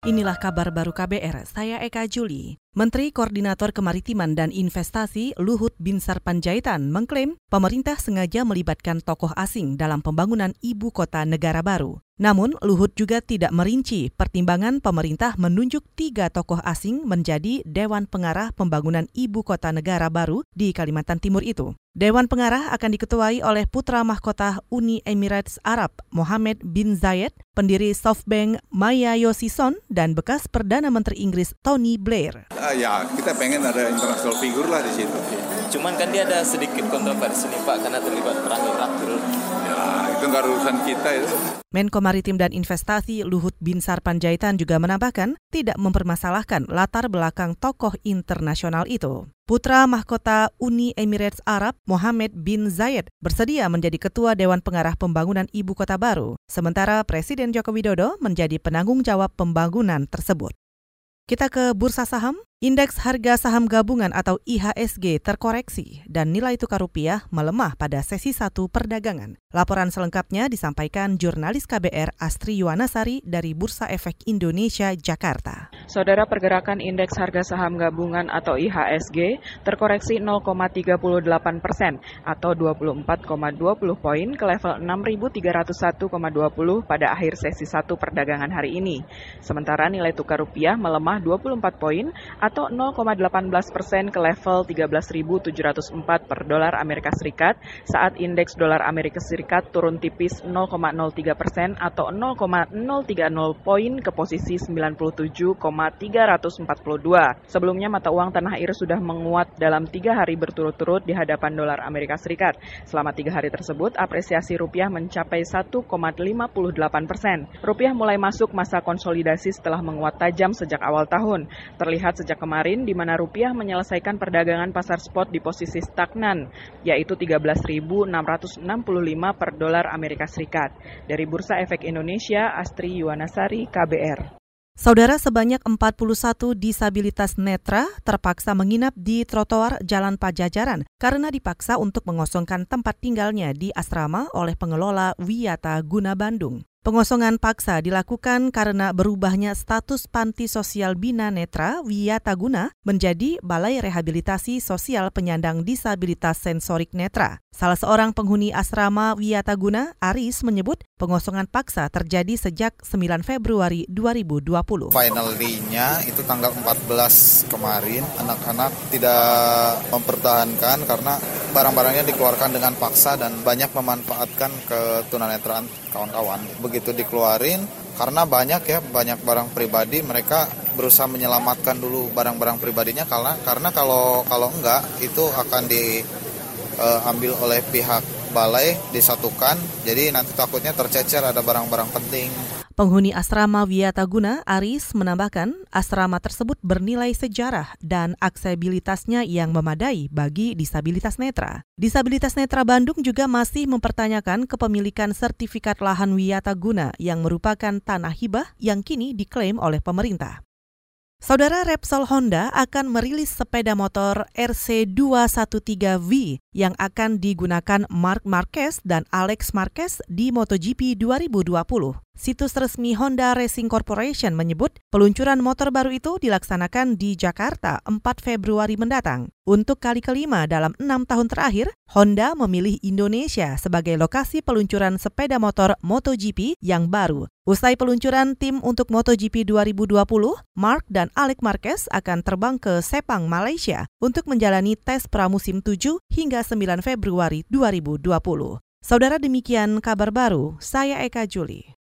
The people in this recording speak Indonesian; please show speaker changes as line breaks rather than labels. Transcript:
Inilah kabar baru KBR, saya Eka Juli. Menteri Koordinator Kemaritiman dan Investasi Luhut Binsar Panjaitan mengklaim pemerintah sengaja melibatkan tokoh asing dalam pembangunan ibu kota negara baru. Namun, Luhut juga tidak merinci pertimbangan pemerintah menunjuk tiga tokoh asing menjadi Dewan Pengarah Pembangunan Ibu Kota Negara Baru di Kalimantan Timur itu. Dewan Pengarah akan diketuai oleh putra mahkota Uni Emirates Arab, Mohammed bin Zayed, pendiri SoftBank Maya Yosison, dan bekas Perdana Menteri Inggris Tony Blair.
Uh, ya, kita pengen ada international figure lah di situ.
Cuman kan dia ada sedikit kontroversi nih Pak, karena terlibat perang Irak dulu.
Ya, urusan kita itu.
Menko Maritim dan Investasi Luhut Binsar Panjaitan juga menambahkan tidak mempermasalahkan latar belakang tokoh internasional itu. Putra mahkota Uni Emirates Arab, Mohammed bin Zayed, bersedia menjadi ketua Dewan Pengarah Pembangunan Ibu Kota Baru, sementara Presiden Joko Widodo menjadi penanggung jawab pembangunan tersebut. Kita ke bursa saham. Indeks harga saham gabungan atau IHSG terkoreksi dan nilai tukar rupiah melemah pada sesi satu perdagangan. Laporan selengkapnya disampaikan jurnalis KBR Astri Yuwanasari dari Bursa Efek Indonesia, Jakarta.
Saudara pergerakan indeks harga saham gabungan atau IHSG terkoreksi 0,38 persen atau 24,20 poin ke level 6.301,20 pada akhir sesi satu perdagangan hari ini. Sementara nilai tukar rupiah melemah 24 poin atau 0,18 persen ke level 13.704 per dolar Amerika Serikat saat indeks dolar Amerika Serikat turun tipis 0,03 persen atau 0,030 poin ke posisi 97,342. Sebelumnya mata uang tanah air sudah menguat dalam tiga hari berturut-turut di hadapan dolar Amerika Serikat. Selama tiga hari tersebut, apresiasi rupiah mencapai 1,58 persen. Rupiah mulai masuk masa konsolidasi setelah menguat tajam sejak awal tahun. Terlihat sejak kemarin di mana rupiah menyelesaikan perdagangan pasar spot di posisi stagnan, yaitu 13.665 per dolar Amerika Serikat. Dari Bursa Efek Indonesia, Astri Yuwanasari, KBR.
Saudara sebanyak 41 disabilitas netra terpaksa menginap di trotoar Jalan Pajajaran karena dipaksa untuk mengosongkan tempat tinggalnya di asrama oleh pengelola Wiyata Guna Bandung. Pengosongan paksa dilakukan karena berubahnya status panti sosial Bina Netra Wiyataguna menjadi Balai Rehabilitasi Sosial Penyandang Disabilitas Sensorik Netra. Salah seorang penghuni asrama Wiyataguna, Aris, menyebut pengosongan paksa terjadi sejak 9 Februari 2020.
Final day-nya itu tanggal 14 kemarin, anak-anak tidak mempertahankan karena barang-barangnya dikeluarkan dengan paksa dan banyak memanfaatkan ketunanetraan kawan-kawan begitu dikeluarin karena banyak ya banyak barang pribadi mereka berusaha menyelamatkan dulu barang-barang pribadinya karena karena kalau kalau enggak itu akan diambil uh, oleh pihak balai disatukan jadi nanti takutnya tercecer ada barang-barang penting
Penghuni asrama Wiataguna, Aris, menambahkan asrama tersebut bernilai sejarah dan aksesibilitasnya yang memadai bagi disabilitas netra. Disabilitas netra Bandung juga masih mempertanyakan kepemilikan sertifikat lahan Wiataguna yang merupakan tanah hibah yang kini diklaim oleh pemerintah. Saudara Repsol Honda akan merilis sepeda motor RC213V yang akan digunakan Mark Marquez dan Alex Marquez di MotoGP 2020. Situs resmi Honda Racing Corporation menyebut peluncuran motor baru itu dilaksanakan di Jakarta 4 Februari mendatang. Untuk kali kelima dalam enam tahun terakhir, Honda memilih Indonesia sebagai lokasi peluncuran sepeda motor MotoGP yang baru. Usai peluncuran tim untuk MotoGP 2020, Mark dan Alex Marquez akan terbang ke Sepang, Malaysia untuk menjalani tes pramusim 7 hingga 9 Februari 2020. Saudara demikian kabar baru, saya Eka Juli.